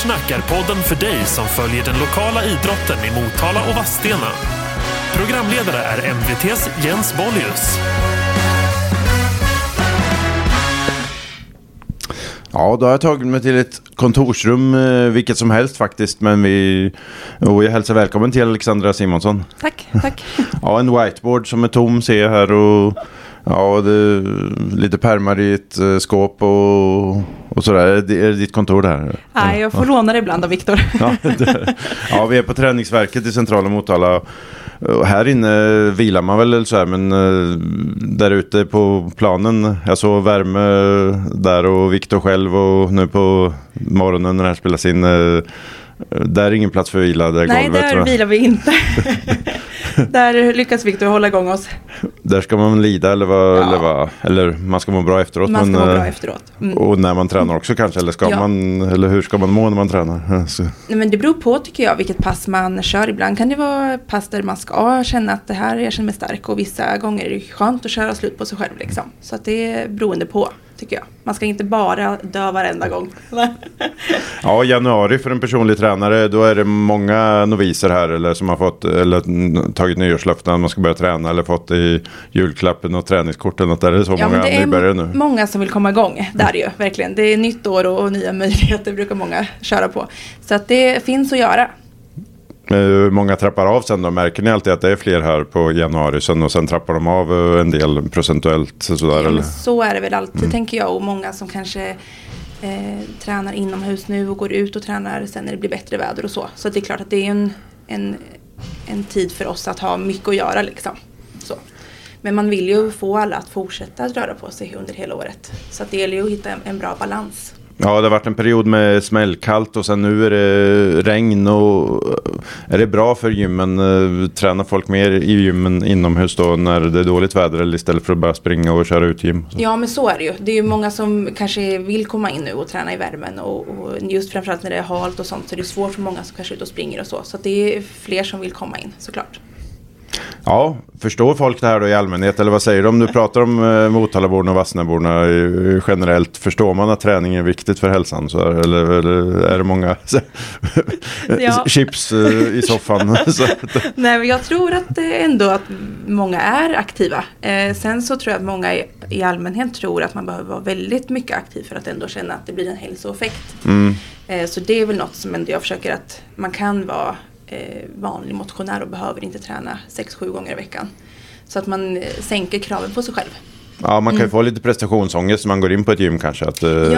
Eftersnack är podden för dig som följer den lokala idrotten i Motala och Vadstena. Programledare är MVTs Jens Bollius. Ja, då har jag tagit mig till ett kontorsrum, eh, vilket som helst faktiskt. Men vi, och jag hälsar välkommen till Alexandra Simonsson. Tack, tack. Ja, en whiteboard som är tom ser jag här och ja, det är lite pärmar i ett eh, skåp och, och sådär. Är det, är det ditt kontor där? Nej, jag får låna det ibland av Viktor. Ja, ja, vi är på träningsverket i centrala Motala. Och här inne vilar man väl så här, men eh, där ute på planen, jag såg värme där och Viktor själv och nu på morgonen när det här spelas in, eh, där är ingen plats för vila, det är Nej, golvet. där va? vilar vi inte. där lyckas Viktor hålla igång oss. Där ska man lida eller vad, Ja. eller, vad, eller man ska må bra efteråt. Man ska men, må eh, bra efteråt. Mm. Och när man tränar också kanske, eller ska Ja. man, eller hur ska man må när man tränar? Så. Nej, men det beror på tycker jag vilket pass man kör. Ibland kan det vara pass där man ska känna att det här jag känner mig stark och vissa gånger är det skönt att köra slut på sig själv liksom. Så att det är beroende på tycker jag. Man ska inte bara dö varenda gång. Ja, januari för en personlig tränare, då är det många noviser här eller som har fått eller tagit nyårslöften man ska börja träna eller fått i julklappen och träningskort eller något. Där är det så Ja, många det nybörjare är nu? många som vill komma igång. Det är det ju verkligen. Det är nytt år och nya möjligheter brukar många köra på. Så att det finns att göra. Hur många trappar av sen då? Märker ni alltid att det är fler här på januari sen och sen trappar de av eh, en del procentuellt sådär Ja, eller? så är det väl alltid tänker jag. Och många som kanske eh, tränar inomhus nu och går ut och tränar sen när det blir bättre väder och så. Så det är klart att det är en, en, en tid för oss att ha mycket att göra liksom. Så. Men man vill ju få alla att fortsätta att röra på sig under hela året. Så att det gäller ju att hitta en, en bra balans. Ja, det har varit en period med smällkallt och sen nu är det regn och eh, är det bra för gymmen? Eh, tränar folk mer i gymmen inomhus då när det är dåligt väder eller istället för att bara springa och köra ut gym? Ja men så är det ju. Det är ju många som kanske vill komma in nu och träna i värmen och, och just framförallt när det är halt och sånt så är det svårt för många som kanske är ute och springer och så. Så att det är fler som vill komma in såklart. Ja, förstår folk det här då i allmänhet eller vad säger du? Om du pratar om eh, Motalaborna och Vassnaborna generellt, förstår man att träning är viktigt för hälsan? Så här, eller, eller är det många Ja. chips eh, i soffan? Nej men jag tror att eh, ändå att många är aktiva. Eh, sen så tror jag att många i, i allmänhet tror att man behöver vara väldigt mycket aktiv för att ändå känna att det blir en hälsoeffekt. mm. Eh, så det är väl något som ändå jag försöker att man kan vara vanlig motionär och behöver inte träna 6-7 gånger i veckan. Så att man eh, sänker kraven på sig själv. Ja, man kan ju få lite prestationsångest när man går in på ett gym kanske. Att eh, Mm.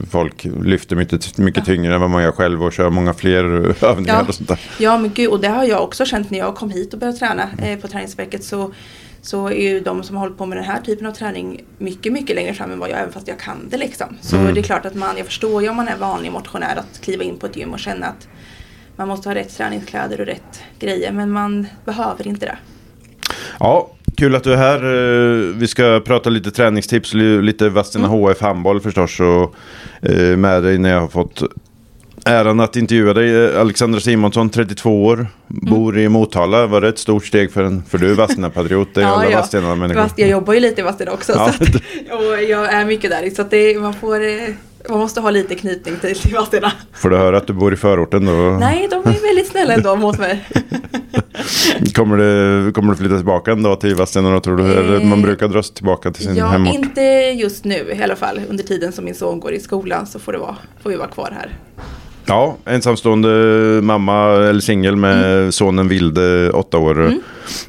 Ja. folk lyfter mycket, mycket tyngre än vad man gör själv och kör många fler övningar Ja. och sånt där. Ja men gud och det har jag också känt när jag kom hit och började träna eh, på träningsverket så så är ju de som har hållit på med den här typen av träning mycket, mycket längre fram än vad jag även fast jag kan det liksom. Så Mm. det är klart att man, jag förstår ju om man är vanlig motionär att kliva in på ett gym och känna att man måste ha rätt träningskläder och rätt grejer, men man behöver inte det. Ja, kul att du är här. Eh, Vi ska prata lite träningstips, li- lite Vadstena Mm. HF handboll förstås. Och eh, med dig när jag har fått äran att intervjua dig. Eh, Alexandra Simonsson, 32 år, bor i Motala. Var det ett stort steg för en? För du är Vadstena-patriot, det är alla Vadstena-människor. Fast jag jobbar ju lite i Vadstena också. Ja. Så att, och jag är mycket där. Så det, man, får, man måste ha lite knytning till, till Vadstena. Får du höra att du bor i förorten då? Nej, de är väldigt snälla ändå mot mig. Kommer du, kommer du flytta tillbaka en dag till Vadstena då tror du? Eller Eh, man brukar dra sig tillbaka till sin Ja, hemort? inte just nu i alla fall. Under tiden som min son går i skolan så får, det vara, får vi vara kvar här. Ja, ensamstående mamma eller singel med Mm. sonen Vilde, åtta år.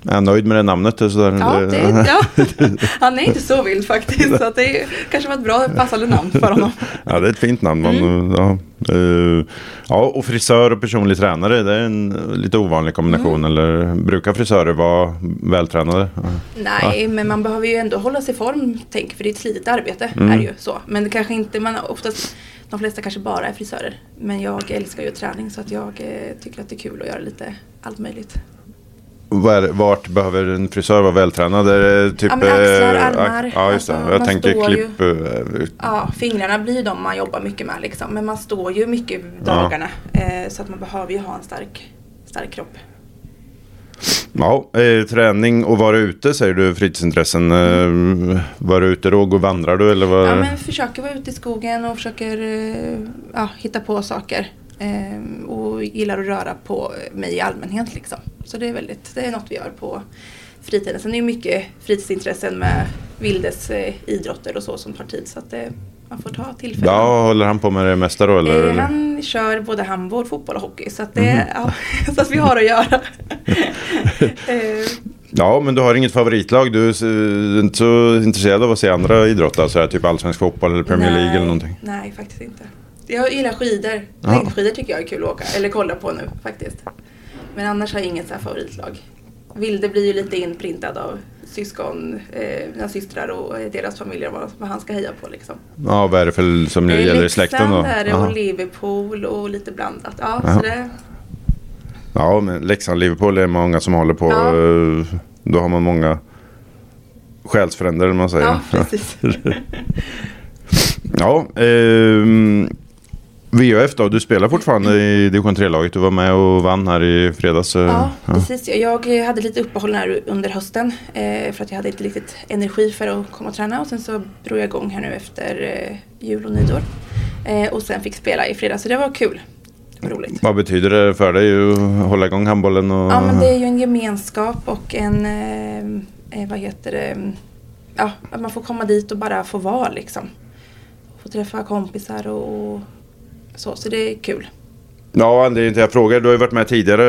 Är han nöjd med det namnet? och Sådär? Ja, det, ja. Han är inte så vild faktiskt. Så att det kanske var ett bra passande namn för honom. Ja, det är ett fint namn. Man, Mm. ja. Eh, ja, och frisör och personlig tränare, det är en lite ovanlig kombination. Mm. Eller brukar frisörer vara vältränade? Ja. Nej, men man behöver ju ändå hålla sig i form, tänk, för det är ett slitigt arbete. Mm. Är ju så. Men det kanske inte, man oftast, de flesta kanske bara är frisörer. Men jag älskar ju träning så att jag eh, tycker att det är kul att göra lite allt möjligt. Var, vart behöver en frisör vara vältränad? Är typ, Ja, axlar, eh, armar. Ja, just det. Alltså, Jag tänker står ju- klipp. eh, Ja, fingrarna blir de man jobbar mycket med liksom. Men man står ju mycket dagarna. Eh, så att man behöver ju ha en stark, stark kropp. Ja, eh, träning och vara ute säger du fritidsintressen. Eh, vara ute då, gå vandrar du eller vad? Ja, men försöker vara ute i skogen och försöker eh, ja, hitta på saker. Ehm, och gillar att röra på mig i allmänhet liksom. Så det är väldigt, det är något vi gör på fritiden. Sen är det mycket fritidsintressen med Vildes eh, idrotter och så som tar tid. Så att det, man får ta tillfällen. Ja, håller han på med det mesta då? Eller? Eh, han kör både handboll, fotboll och hockey. Så att, det, ja, så att vi har att göra. Eh, Ja, men du har inget favoritlag. Du är inte så intresserad av att se andra idrotter, så här, typ allsvensk fotboll eller Premier League nej, eller någonting? Nej, faktiskt inte. Jag gillar skidor. Ja. Längdskidor tycker jag är kul att åka, eller kolla på nu faktiskt. Men annars har jag inget så favoritlag. Vilde blir ju lite inprintad av syskon, eh, mina systrar och eh, deras familjer vad, vad han ska heja på liksom. Ja, vad är det för som Eh, gäller i släkten då? Leksand det och Liverpool och lite blandat. Ja, så det, Ja, men Leksand-Liverpool är många som håller på. Ja. eh, Då har man många själsfränder, om man säger. ja, precis. Ja, ehm, VHF då, du spelar fortfarande i division 3-laget. Du var med och vann här i fredags. eh, Ja, ja. precis. Jag hade lite uppehåll här under hösten eh, för att jag hade inte riktigt energi för att komma och träna och sen så drog jag igång här nu efter eh, jul och nyår. Och sen fick spela i fredags så det var kul. Det var roligt. Vad betyder det för dig att hålla igång handbollen? Och... Ja men det är ju en gemenskap och en, vad heter det, ja att man får komma dit och bara få vara liksom. Få träffa kompisar och så, så det är kul. Ja, anledningen till att jag frågar, du har ju varit med tidigare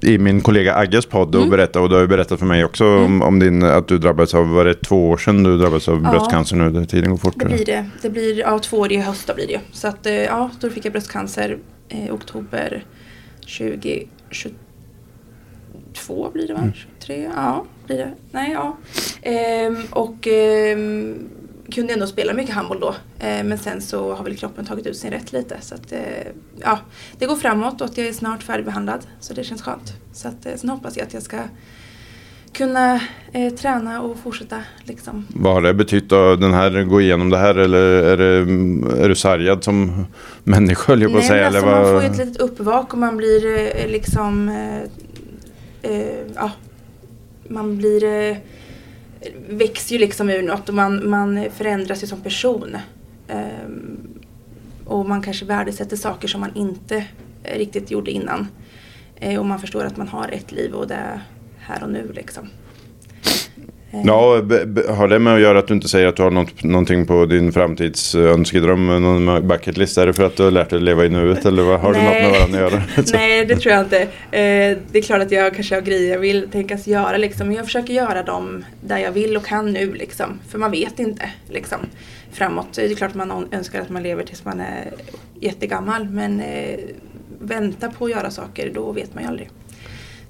i min kollega Agges podd och Mm. berättat och du har ju berättat för mig också om, om din, att du drabbades av, var det två år sedan du drabbades av Ja. bröstcancer nu? Tiden går fort. Det blir det. Det blir ja, två år i höst blir det. Så att eh, ja, då fick jag bröstcancer i oktober 2022 blir det va? 23? Ja, blir det. Nej, ja. Ehm, och ehm, kunde ändå spela mycket handboll då. Eh, men sen så har väl kroppen tagit ut sin rätt lite. Så att eh, ja, det går framåt och jag är snart färdigbehandlad. Så det känns skönt. Så att eh, sen hoppas jag att jag ska kunna eh, träna och fortsätta liksom Vad har det betytt att den här, gå igenom det här eller är, det, är du sargad som människa höll jag på att Nej, säga? men Eller alltså, man får ju ett litet uppvak och man blir eh, liksom... Eh, ja, man blir... Växer ju liksom ur något och man, man förändras ju som person. Ehm, och man kanske värdesätter saker som man inte riktigt gjorde innan. Eh, och man förstår att man har ett liv och det är här och nu liksom. Eh, Ja, har det med att göra att du inte säger att du har något, någonting på din framtidsönskedröm, någon bucket list? Är det för att du har lärt dig leva i nuet eller vad, har det något med varandra att göra? Nej, det tror jag inte. Eh, det är klart att jag kanske har grejer jag vill tänkas göra liksom. Men jag försöker göra dem där jag vill och kan nu liksom. För man vet inte liksom. Framåt. Det är klart att man önskar att man lever tills man är jättegammal. Men eh, vänta på att göra saker, då vet man ju aldrig.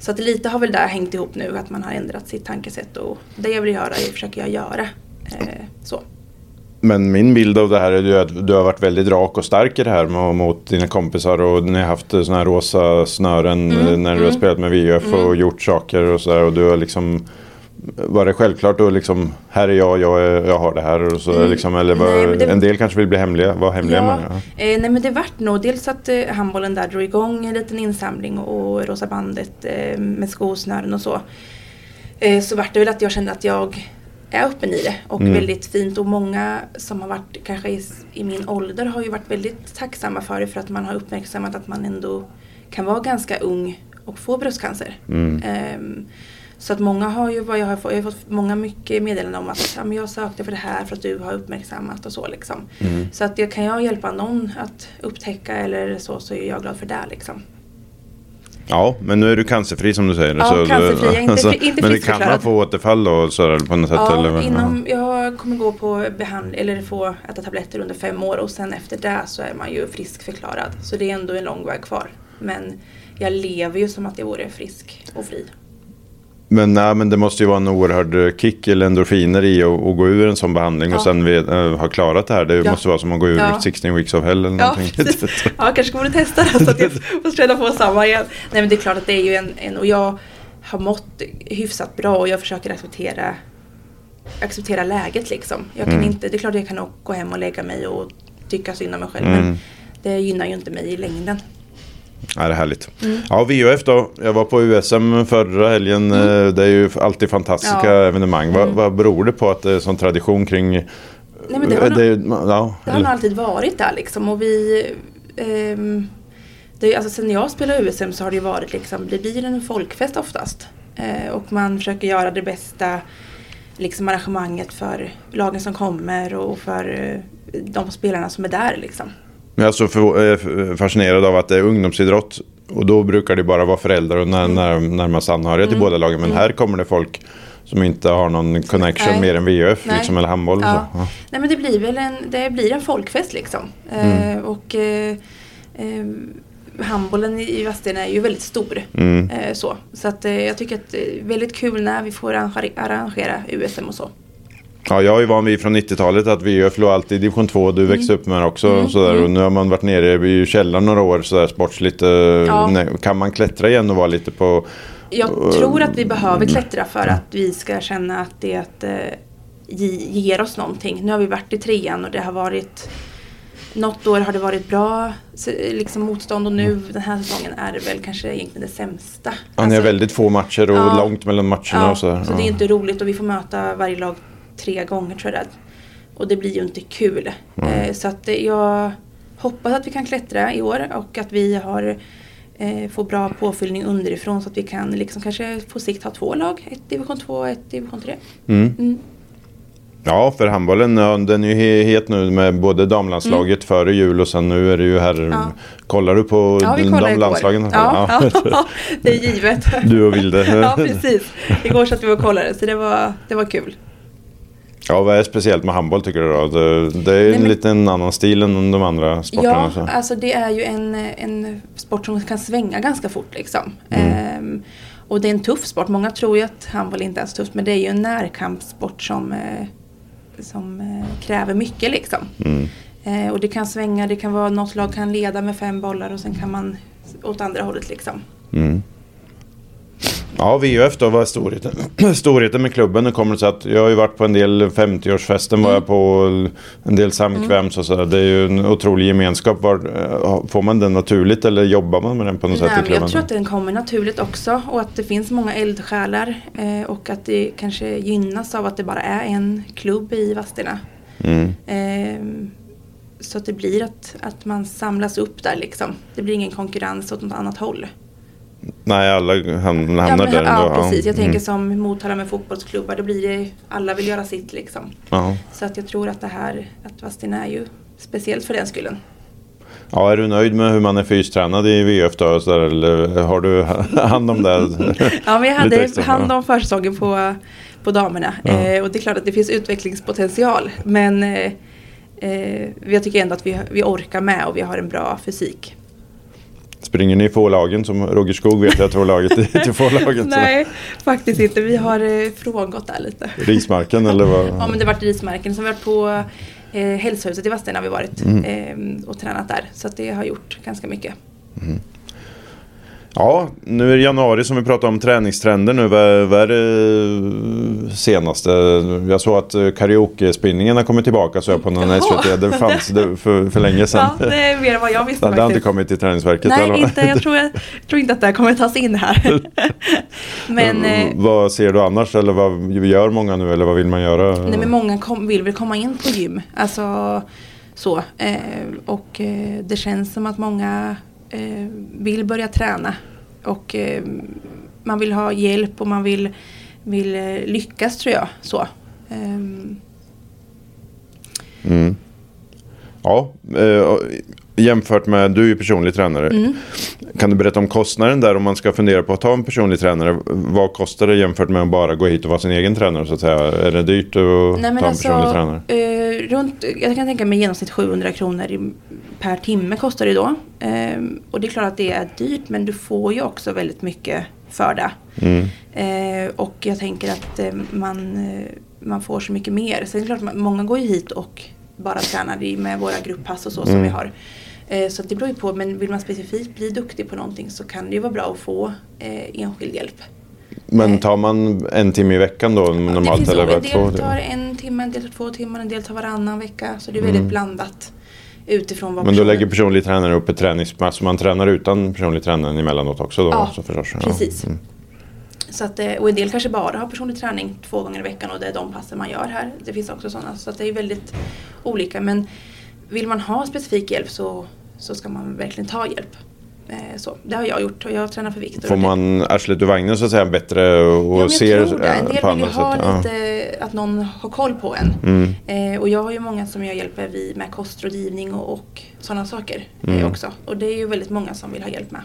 Så att lite har väl där hängt ihop nu. Att man har ändrat sitt tankesätt. Och det jag vill göra det försöker jag göra. Eh, så. Men min bild av det här är att du har varit väldigt rak och stark i det här mot dina kompisar och ni har haft sådana här rosa snören Mm, när du har mm. spelat med och Mm. gjort saker och sådär och du har liksom var det självklart då liksom här är jag, jag, jag har det här och så Mm. liksom eller var, Nej, det- en del kanske vill bli hemliga, var hemliga med det. Ja. Eh, nej men det vart nog dels att eh, handbollen där drog igång en liten insamling och Rosa bandet eh, med skosnören och så. Eh, så vart det väl att jag kände att jag är öppen i det och Mm. väldigt fint och många som har varit kanske i, i min ålder har ju varit väldigt tacksamma för det för att man har uppmärksammat att man ändå kan vara ganska ung och få bröstcancer. Mm. Så att många har ju, vad jag har fått, jag har fått många mycket meddelanden om att ja, men jag sökte för det här för att du har uppmärksammat och så liksom. Mm. Så att jag, kan jag hjälpa någon att upptäcka eller så så är jag glad för det liksom. ja, men nu är du cancerfri som du säger. Ja, så du- cancerfri. Är inte fri- inte men det kan man få återfall då sådär, på något sätt? Ja, eller? inom, jag kommer gå på behandling eller få äta tabletter under fem år och sen efter det så är man ju friskförklarad. Så det är ändå en lång väg kvar. Men jag lever ju som att jag vore frisk och fri. Men, nej, men det måste ju vara en oerhörd kick eller endorfiner i att gå ur en sån behandling och Ja. sen vet, äh, ha klarat det här. Det Ja. måste vara som att gå ur Ja. 16 weeks of hell eller Ja, någonting. precis. Ja, jag kanske borde testa det så att jag får träna på samma igen. Nej men det är klart att det är ju en, en och jag har mått hyfsat bra och jag försöker acceptera acceptera läget liksom. Jag kan Mm. inte, det är klart jag kan gå hem och lägga mig och tycka synd om mig själv Mm. men det gynnar ju inte mig i längden. Ja, det är härligt. Mm. Ja, VHF då. Jag var på USM förra helgen. Eh, Det är ju alltid fantastiska Mm. Ja. evenemang. Vad, Mm. vad beror det på att det är sån tradition kring... Nej, men det har nog- ja, Det har nog alltid varit där liksom och vi ehm, det, alltså sen jag spelade USM så har det ju varit liksom, det blir en folkfest oftast. Eh, och man försöker göra det bästa liksom arrangemanget för lagen som kommer och för eh, de spelarna som är där liksom. Jag är så för, eh, fascinerad av att det är ungdomsidrott och då brukar det bara vara föräldrar och när, när, närmast anhöriga till Mm. båda lagen. Men här kommer det folk som inte har någon connection Nej. mer än Nej. liksom, eller handboll. Ja. Så. Ja. Nej men det blir väl en, det blir en folkfest liksom. Eh, och eh, eh, handbollen i Vadstena är ju väldigt stor. Mm. Eh, så så att, jag tycker att det är väldigt kul när vi får arrangera USM och så. Ja, jag är ju van vid från 90-talet att VUF låg alltid i division 2. Du växte upp med det också. Mm, Sådär. mm. Och nu har man varit nere i källaren några år sådär sportsligt. Ja. nej, Kan man klättra igen och vara lite på... Jag tror att vi behöver klättra för att vi ska känna att det att, eh, ge, ger oss någonting. Nu har vi varit i trean och det har varit något år har det varit bra liksom motstånd och nu den här säsongen är det väl kanske egentligen det sämsta. Ja, ni har Alltså, väldigt få matcher och Ja. långt mellan matcherna ja, och sådär. så det är inte roligt och vi får möta varje lag tre gånger tror jag. Och det blir ju inte kul. Eh, så att eh, jag hoppas att vi kan klättra i år och att vi har eh, får bra påfyllning underifrån så att vi kan liksom kanske på sikt ha två lag. Ett division 2 och ett division 3. Mm. Mm. Ja, för handbollen den är ju he- het nu med både damlandslaget före jul och sen nu är det ju här. Mm. Ja. Kollar du på Ja, vi de kollar igår. landslagen? Ja, ja. det är givet. Du och Vilde. ja, precis. Igår satt vi och kollade så det var, det var kul. Ja, vad är speciellt med handboll tycker du då? Det, det är Nej, en men- liten annan stil än de andra sporterna. Ja, så. alltså det är ju en, en sport som kan svänga ganska fort liksom. Mm. Ehm, och det är en tuff sport. Många tror ju att handboll inte är så tufft men det är ju en närkampssport som, eh, som eh, kräver mycket liksom. Mm. Eh, och det kan svänga, det kan vara något lag kan leda med fem bollar och sen kan man åt andra hållet liksom. Mm. Ja, VUF då, vad är storheten? storheten med klubben? Det kommer så att jag har ju varit på en del 50-årsfesten, var jag på en del samkväms och sådär. Det är ju en otrolig gemenskap. Var, eh, får man den naturligt eller jobbar man med den på något Nej, sätt i klubben? jag tror att den kommer naturligt också och att det finns många eldsjälar eh, och att det kanske gynnas av att det bara är en klubb i Vadstena. Mm. Ehm, så att det blir att, att man samlas upp där liksom. Det blir ingen konkurrens åt något annat håll. Nej, alla ham- hamnar ja, där ja, ändå. precis. Jag tänker Mm. som Motala med fotbollsklubbar. Då blir det, alla vill göra sitt liksom. Ja. Så att jag tror att det här, att Vadstena är ju speciellt för den skullen. ja, är du nöjd med hur man är fystränad i VUF då? Så där, eller har du hand om det? Ja, men jag hade extra, hand ja. om försäsongen på, på damerna. Ja. Eh, och det är klart att det finns utvecklingspotential. Men eh, eh, jag tycker ändå att vi, vi orkar med och vi har en bra fysik. Springer ni i få-lagen som Roger Skog vet jag tror laget i- till få-lagen? så. Nej, faktiskt inte. Vi har eh, frångått där lite. Rismarken eller vad? Ja, men det varit Rismarken. Sen har vi varit på eh, Hälsohuset i Vadstena har vi varit Mm. eh, och tränat där. Så det har gjort ganska mycket. Ja, nu är det januari som vi pratar om träningstrender nu. Vad, är det senaste? Jag såg att eh, karaoke-spinningen har kommit tillbaka så jag på någon. SVT. Det fanns för, för länge sedan. Ja, det är mer än vad jag visste det hade inte kommit till träningsverket. Nej, eller? inte, jag, tror, jag tror inte att det här kommer tas in här. men, eh, vad ser du annars? Eller vad gör många nu? Eller vad vill man göra? nej, men många kom, vill väl komma in på gym. Alltså så. Eh, och eh, det känns som att många eh, Eh, vill börja träna. Och eh, man vill ha hjälp och man vill, vill eh, lyckas tror jag. Så. Ehm. Mm. Ja, eh, jämfört med, du är ju personlig tränare. Mm. Kan du berätta om kostnaden där om man ska fundera på att ta en personlig tränare? Vad kostar det jämfört med att bara gå hit och vara sin egen tränare så att säga? Är det dyrt att Nej, ta en alltså, personlig tränare? eh, runt, jag kan tänka mig genomsnitt 700 kronor i, per timme kostar det då. Ehm, och det är klart att det är dyrt men du får ju också väldigt mycket för det. Mm. Eh, och jag tänker att eh, man, eh, man får så mycket mer. Sen är det klart, man- många går ju hit och bara tränar med våra grupppass och så som Mm. vi har. Eh, så det beror ju på, men vill man specifikt bli duktig på någonting så kan det ju vara bra att få eh, enskild hjälp. Men tar man en timme i veckan då det normalt? finns eller en del tar en timme, en del tar två timmar, en del tar varannan vecka. Så det är väldigt Mm. blandat utifrån vad Men då personen- lägger personlig tränare upp ett träningspass så man tränar utan personlig tränare emellanåt också då? Ja, så förstås. Ja. precis. Mm. Så att, eh, och en del kanske bara har personlig träning två gånger i veckan och det är de passen man gör här. Det finns också sådana. Så att det är väldigt olika. Men vill man ha specifik hjälp så, så ska man verkligen ta hjälp. Eh, så, det har jag gjort och jag tränar för Viktor. Får man arslet ur vagnen så att säga bättre och ja, jag ser tror det. En del på vill ju ha sätt? Ja. lite, att någon har koll på en. Mm. Eh, och jag har ju många som jag hjälper vid med kostrådgivning och, och sådana saker eh, Mm. också. Och det är ju väldigt många som vill ha hjälp med.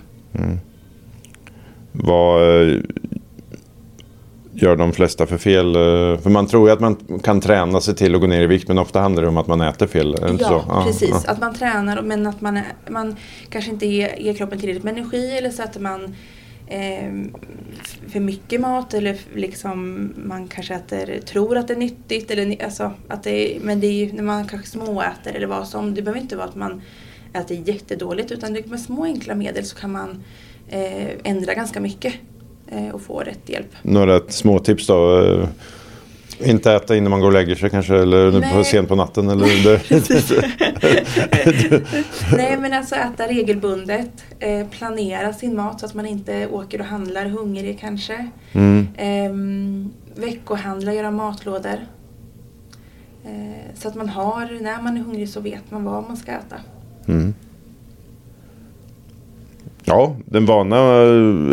Vad eh, gör de flesta för fel? eh, För man tror ju att man kan träna sig till att gå ner i vikt men ofta handlar det om att man äter fel. Är det inte Ja, så? precis. ja. Att man tränar men att man, man kanske inte ger, ger kroppen tillräckligt med energi eller så att man eh, för mycket mat eller liksom man kanske äter, tror att det är nyttigt. Eller, alltså, att det är, men det är ju när man kanske småäter eller vad som. Det behöver inte vara att man äter jättedåligt utan med små enkla medel så kan man eh, ändra ganska mycket och få rätt hjälp. Några små tips då? eh, Inte äta innan man går och lägger sig kanske eller Nej. på sent på natten eller Nej men alltså äta regelbundet, eh, planera sin mat så att man inte åker och handlar hungrig kanske. mm. Ehm, veckohandla, göra matlådor. Eh, så att man har, när man är hungrig så vet man vad man ska äta. Mm. Ja, den vana,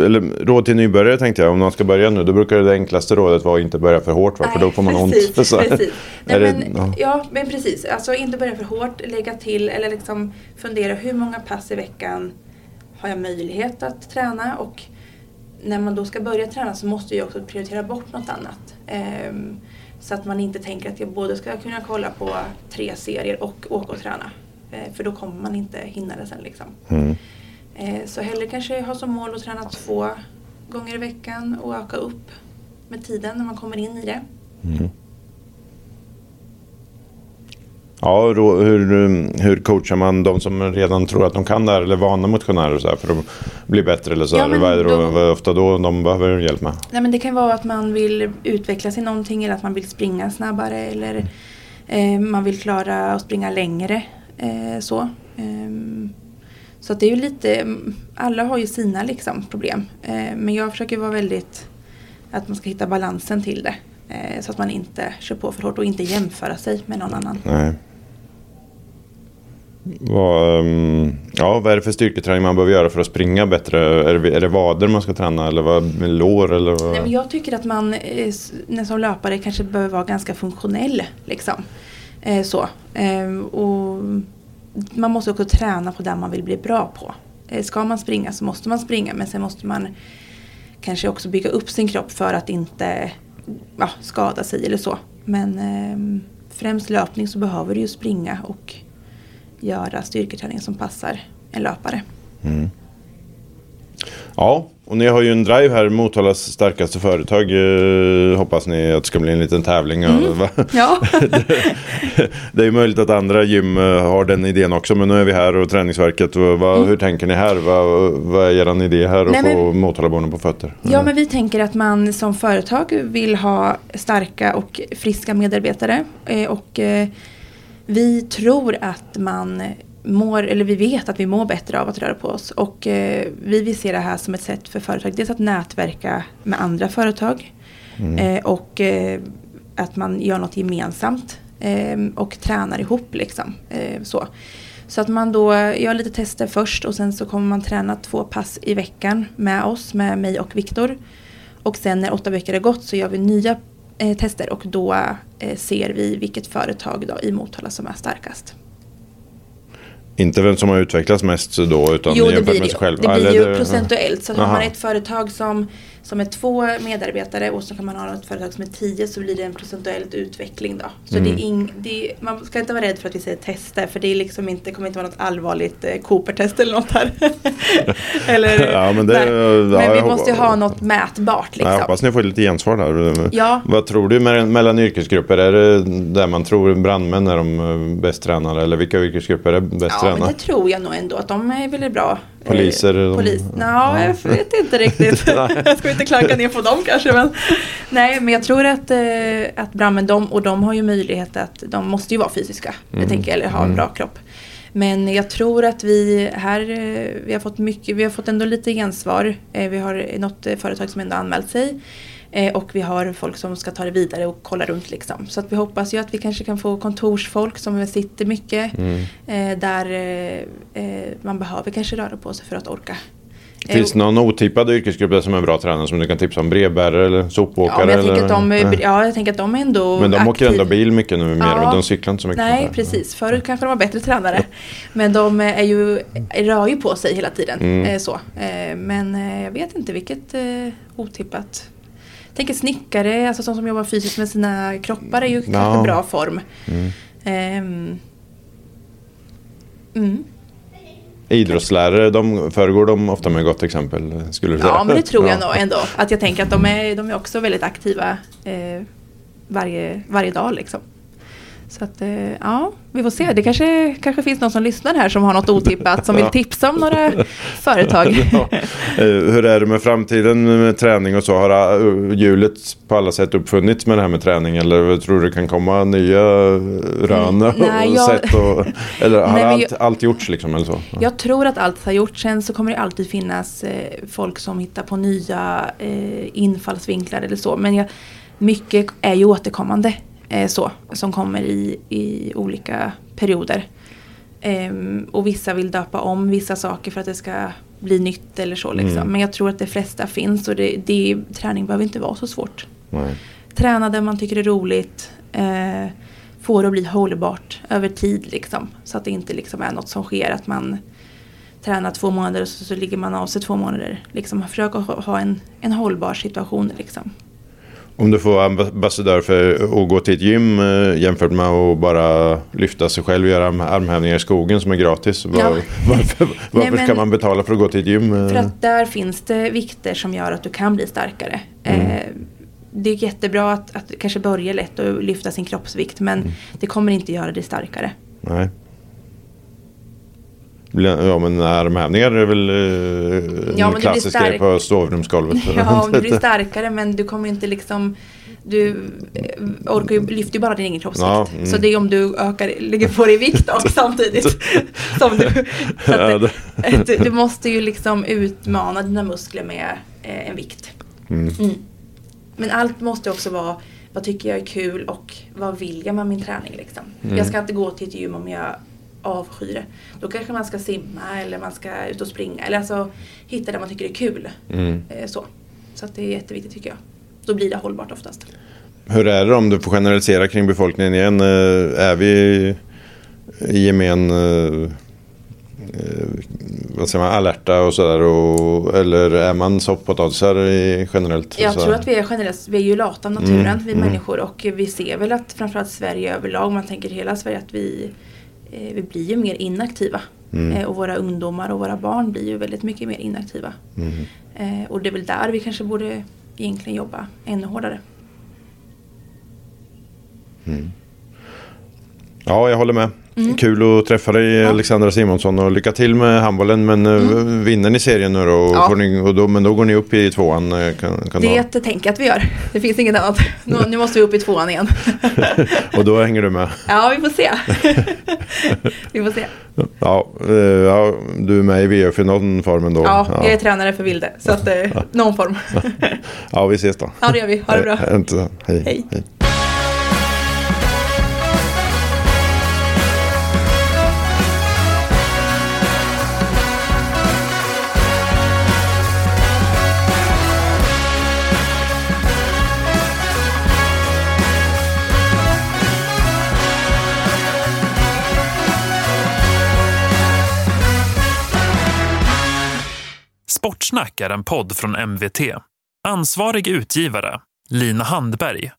eller råd till nybörjare tänkte jag. Om någon ska börja nu, då brukar det enklaste rådet vara att inte börja för hårt. Va? För då får man ont. Så- Precis. Nej, det- men, ja. ja. men precis. Alltså inte börja för hårt, lägga till eller liksom fundera hur många pass i veckan har jag möjlighet att träna och när man då ska börja träna så måste jag också prioritera bort något annat. Ehm, så att man inte tänker att jag både ska kunna kolla på tre serier och åka och träna. Eh, för då kommer man inte hinna det sen liksom. Mm. Eh, Så hellre kanske ha som mål att träna två gånger i veckan och öka upp med tiden när man kommer in i det. Mm. Ja, hur, hur coachar man de som redan tror att de kan det här eller vana motionärer så här, för att bli bättre eller så? Ja, här? men Vad är det då, vad är ofta då de behöver hjälp med? Nej, men det kan vara att man vill utvecklas i någonting eller att man vill springa snabbare eller eh, man vill klara att springa längre. Eh, så Ehm, så det är ju lite, alla har ju sina liksom, problem. Eh, men jag försöker vara väldigt, att man ska hitta balansen till det. Eh, så att man inte kör på för hårt och inte jämföra sig med någon annan. Nej. Vad, ehm, ja, vad är det för styrketräning man behöver göra för att springa bättre? Är det, är det vader man ska träna eller vad, med lår? Eller vad? Nej, men jag tycker att man eh, när som löpare kanske behöver vara ganska funktionell. Liksom. Så. Eh, och man måste också träna på det man vill bli bra på. Eh, ska man springa så måste man springa men sen måste man kanske också bygga upp sin kropp för att inte ja, skada sig eller så. Men eh, främst löpning så behöver du ju springa och göra styrketräning som passar en löpare. Mm. Ja, och ni har ju en drive här, Motalas starkaste företag. Eh, hoppas ni att det ska bli en liten tävling. Mm. Ja. Det är möjligt att andra gym eh, har den idén också, men nu är vi här och Träningsverket. Vad, Hur tänker ni här? Vad, vad är er idé här att Mm. Få Motalaborna på fötter? Ja, men vi tänker att man som företag vill ha starka och friska medarbetare. Eh, Och eh, vi tror att man mår, eller vi vet att vi mår bättre av att röra på oss. Och eh, vi vill se det här som ett sätt för företag, dels att nätverka med andra företag. Eh, Och eh, att man gör något gemensamt. eh, Och tränar ihop liksom. Eh, Så. Så att man då gör lite tester först och sen så kommer man träna två pass i veckan med oss, med mig och Viktor. Och sen när åtta veckor har gått så gör vi nya eh, tester och då ser vi vilket företag då i Motala som är starkast. Inte vem som har utvecklats mest då, utan Jo, jämfört blir med sig själv. det blir ju procentuellt. Så har Aha. man ett företag som, som är två medarbetare och så kan man ha ett företag som är tio så blir det en procentuellt utveckling då. Så Mm. det är ing, det man ska inte vara rädd för att vi säger tester för det är liksom inte, kommer inte vara något allvarligt eh, Cooper-test eller något här. eller, Ja, men det- ja, men vi hoppas- måste ju ha något mätbart liksom. Jag hoppas ni får lite gensvar där. Ja. Vad tror du me- mellan yrkesgrupper? Är det där man tror brandmän är de eh, bäst tränade? Eller vilka yrkesgrupper är bäst Ja, tränade? men det tror jag nog ändå att de är väl bra. Eh, Poliser, de- Polis. Ja. Ja, jag vet inte riktigt. jag ska inte klanka ner på dem kanske. Men, nej, men jag tror att, eh, att brandmän, de, och de har ju möjlighet att, de måste ju vara fysiska. Mm. Jag tänker, eller ha en bra kropp. Men jag tror att vi här, eh, vi har fått mycket, vi har fått ändå lite gensvar. Eh, Vi har något eh, företag som ändå anmält sig. Eh, Och vi har folk som ska ta det vidare och kolla runt liksom. Så att vi hoppas ju att vi kanske kan få kontorsfolk som sitter mycket. eh, Där eh, man behöver kanske röra på sig för att orka. Finns det någon otippad yrkesgrupp där som är bra tränare som du kan tipsa om? Brevbärare eller Ja, sopåkare? men jag tänker eller? de, Nej. ja, jag tänker att de är ändå Men de åker aktiv- ändå bil mycket nu mer Ja. och de cyklar inte så mycket. Nej, precis. Förut kanske de var bättre tränare. Men de är ju, rör ju på sig hela tiden. Mm. Så. Men jag vet inte vilket otippat. Tänker snickare, alltså de som jobbar fysiskt med sina kroppar är ju Ja. kanske bra form. Mm. Ehm, Mm. Idrottslärare, de föregår de ofta med gott exempel skulle du säga? Ja, men det tror jag Ja. nog ändå. Att jag tänker att de är, de är också väldigt aktiva eh, varje, varje dag liksom. Så att, eh, ja, vi får se. Det kanske, kanske finns någon som lyssnar här som har något otippat som vill tipsa om några företag. Ja. Eh, Hur är det med framtiden med träning och så? Har eh, hjulet på alla sätt uppfunnits med det här med träning? Eller tror du det kan komma nya rön och Mm, nej, jag- sätt? Och, eller har Nej, allt, allt gjorts liksom? Eller så? Jag tror att allt har gjorts. Sen så kommer det alltid finnas folk som hittar på nya infallsvinklar eller så. Men jag, mycket är ju återkommande. Eh, så, som kommer i, i olika perioder. Ehm, och vissa vill döpa om vissa saker för att det ska bli nytt eller så. Liksom. Mm. Men jag tror att de flesta finns och det, det, träning behöver inte vara så svårt. Nej. Träna där man tycker det är roligt. Eh, få det att bli hållbart över tid liksom. Så att det inte liksom är något som sker att man tränar två månader och så, så ligger man av sig två månader. Liksom, försök att ha ha en, en hållbar situation liksom. Om du får vara ambassadör för att gå till ett gym eh, jämfört med att bara lyfta sig själv och göra arm- armhävningar i skogen som är gratis. Var, Ja. varför varför men- ska man betala för att gå till ett gym? eh? För att där finns det vikter som gör att du kan bli starkare. Eh, det är jättebra att, att kanske börja lätt och lyfta sin kroppsvikt men det kommer inte göra dig starkare. Nej. Ja men armhävningar är väl eh, Ja, en klassisk grej på sovrumsgolvet. Ja, om du blir starkare men du kommer inte liksom du eh, orkar ju, lyfter ju bara din egen kroppsvikt. Ja, mm. Så det är om du ökar, lägger på dig vikt också samtidigt. som du, att, du, du måste ju liksom utmana dina muskler med eh, en vikt. Mm. Mm. Men allt måste också vara vad tycker jag är kul och vad vill jag med min träning liksom. Mm. Jag ska inte gå till ett gym om jag avskyr det. Då kanske man ska simma eller man ska ut och springa. Eller alltså hitta det man tycker är kul. Mm. Eh, Så, så att det är jätteviktigt tycker jag. Då blir det hållbart oftast. Hur är det om du får generalisera kring befolkningen igen? Eh, Är vi i gemen eh, vad säger man, alerta och sådär? Eller är man soffpotatisar i- generellt? Jag tror att vi är generellt, vi är ju lata av naturen, Mm, vi mm. människor. Och vi ser väl att framförallt Sverige överlag, om man tänker hela Sverige, att vi, vi blir ju mer inaktiva. Mm. Eh, och våra ungdomar och våra barn blir ju väldigt mycket mer inaktiva. Mm. Eh, och det är väl där vi kanske borde egentligen jobba ännu hårdare. Ja, jag håller med. Mm. Kul att träffa dig Alexandra Simonsson och lycka till med handbollen. Men mm. vinner ni serien nu då? Och Ja. ni, och då? Men då går ni upp i tvåan? eh, Kan, kan Det det är ett tänk att vi gör. Det finns inget annat. Nu, nu måste vi upp i tvåan igen. och då hänger du med? ja, vi får se. vi får se. Ja, eh, ja du är med i VF i någon form ändå? Ja, jag är tränare för Vilde. Så att, eh, någon form. ja, vi ses då. ja, det gör vi. Ha det bra. Eh, Hej. Hej. Hej. Sportsnack är en podd från MVT. Ansvarig utgivare, Lina Handberg